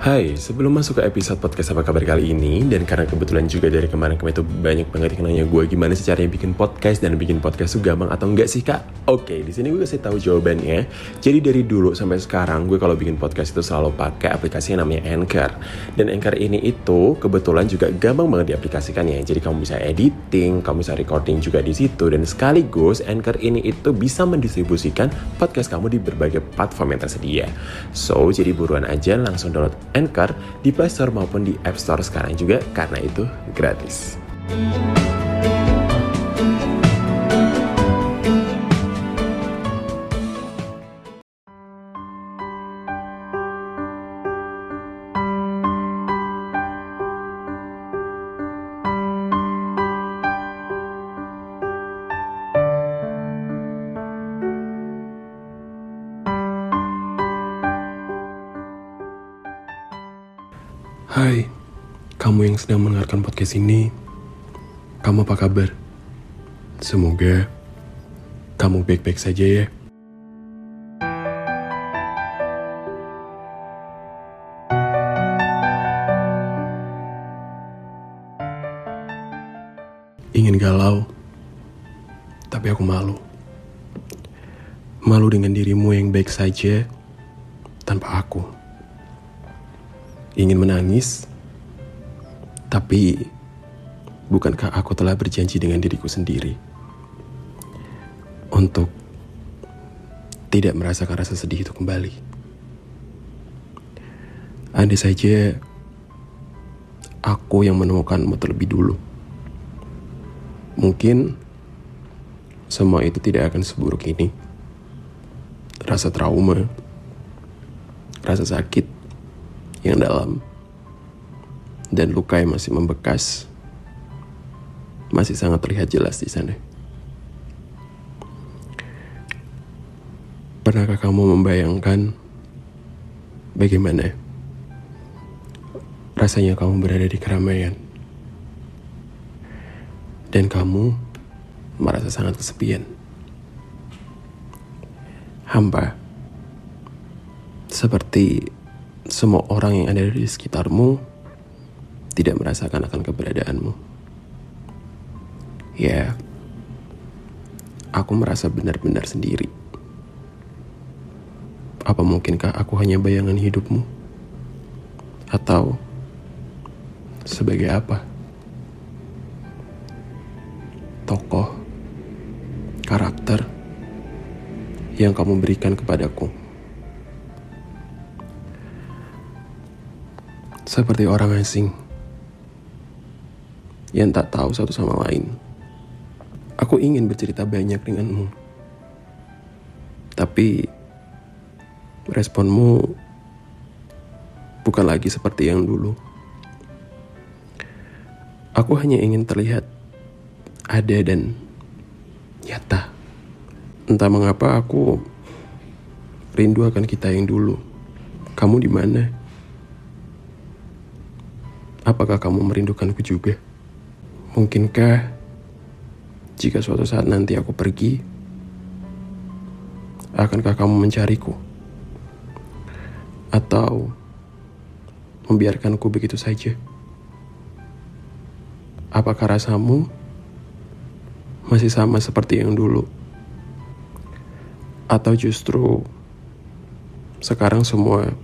Hai, sebelum masuk ke episode podcast apa kabar kali ini Dan karena kebetulan juga dari kemarin-kemarin itu banyak banget yang nanya gue Gimana sih caranya bikin podcast dan bikin podcast tuh gampang atau enggak sih kak? Oke, di sini gue kasih tahu jawabannya. Jadi dari dulu sampai sekarang gue kalau bikin podcast itu selalu pakai aplikasi yang namanya Anchor. Dan Anchor ini itu kebetulan juga gampang banget diaplikasikannya Jadi kamu bisa editing, kamu bisa recording juga di situ. Dan sekaligus Anchor ini itu bisa mendistribusikan podcast kamu di berbagai platform yang tersedia. So, jadi buruan aja langsung download Anchor di Play Store maupun di App Store sekarang juga karena itu gratis. Hai, kamu yang sedang mendengarkan podcast ini, kamu apa kabar? Semoga kamu baik-baik saja ya. Ingin galau, tapi aku malu. Malu dengan dirimu yang baik saja tanpa aku ingin menangis, tapi bukankah aku telah berjanji dengan diriku sendiri untuk tidak merasakan rasa sedih itu kembali? Andai saja aku yang menemukanmu terlebih dulu, mungkin semua itu tidak akan seburuk ini. Rasa trauma, rasa sakit, yang dalam dan luka yang masih membekas masih sangat terlihat jelas di sana. Pernahkah kamu membayangkan bagaimana rasanya kamu berada di keramaian dan kamu merasa sangat kesepian? Hampa seperti semua orang yang ada di sekitarmu tidak merasakan akan keberadaanmu. Ya, aku merasa benar-benar sendiri. Apa mungkinkah aku hanya bayangan hidupmu? Atau sebagai apa? Tokoh, karakter yang kamu berikan kepadaku. Seperti orang asing yang tak tahu satu sama lain. Aku ingin bercerita banyak denganmu, tapi responmu bukan lagi seperti yang dulu. Aku hanya ingin terlihat ada dan nyata. Entah mengapa aku rindu akan kita yang dulu. Kamu di mana? Apakah kamu merindukanku juga? Mungkinkah jika suatu saat nanti aku pergi, akankah kamu mencariku? Atau membiarkanku begitu saja? Apakah rasamu masih sama seperti yang dulu? Atau justru sekarang semua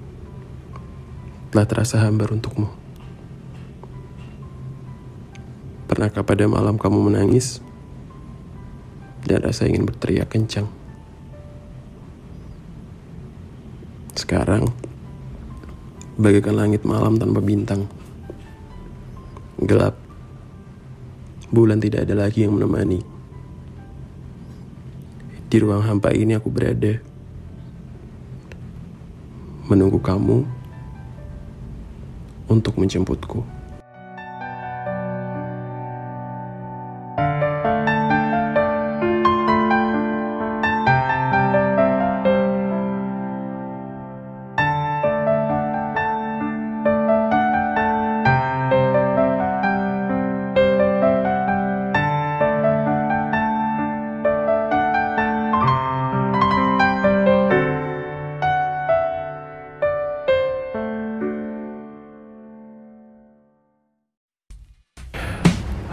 telah terasa hambar untukmu? Pernahkah pada malam kamu menangis dan rasa ingin berteriak kencang? Sekarang, bagaikan langit malam tanpa bintang. Gelap. Bulan tidak ada lagi yang menemani. Di ruang hampa ini aku berada. Menunggu kamu untuk menjemputku.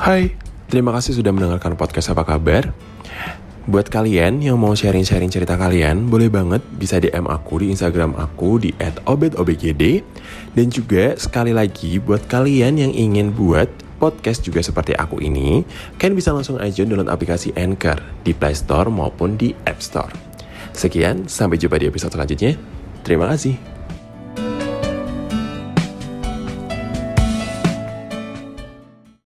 Hai, terima kasih sudah mendengarkan podcast apa kabar. Buat kalian yang mau sharing-sharing cerita kalian, boleh banget bisa DM aku di Instagram aku di @obetobgd. Dan juga sekali lagi buat kalian yang ingin buat podcast juga seperti aku ini, kalian bisa langsung aja download aplikasi Anchor di Play Store maupun di App Store. Sekian, sampai jumpa di episode selanjutnya. Terima kasih.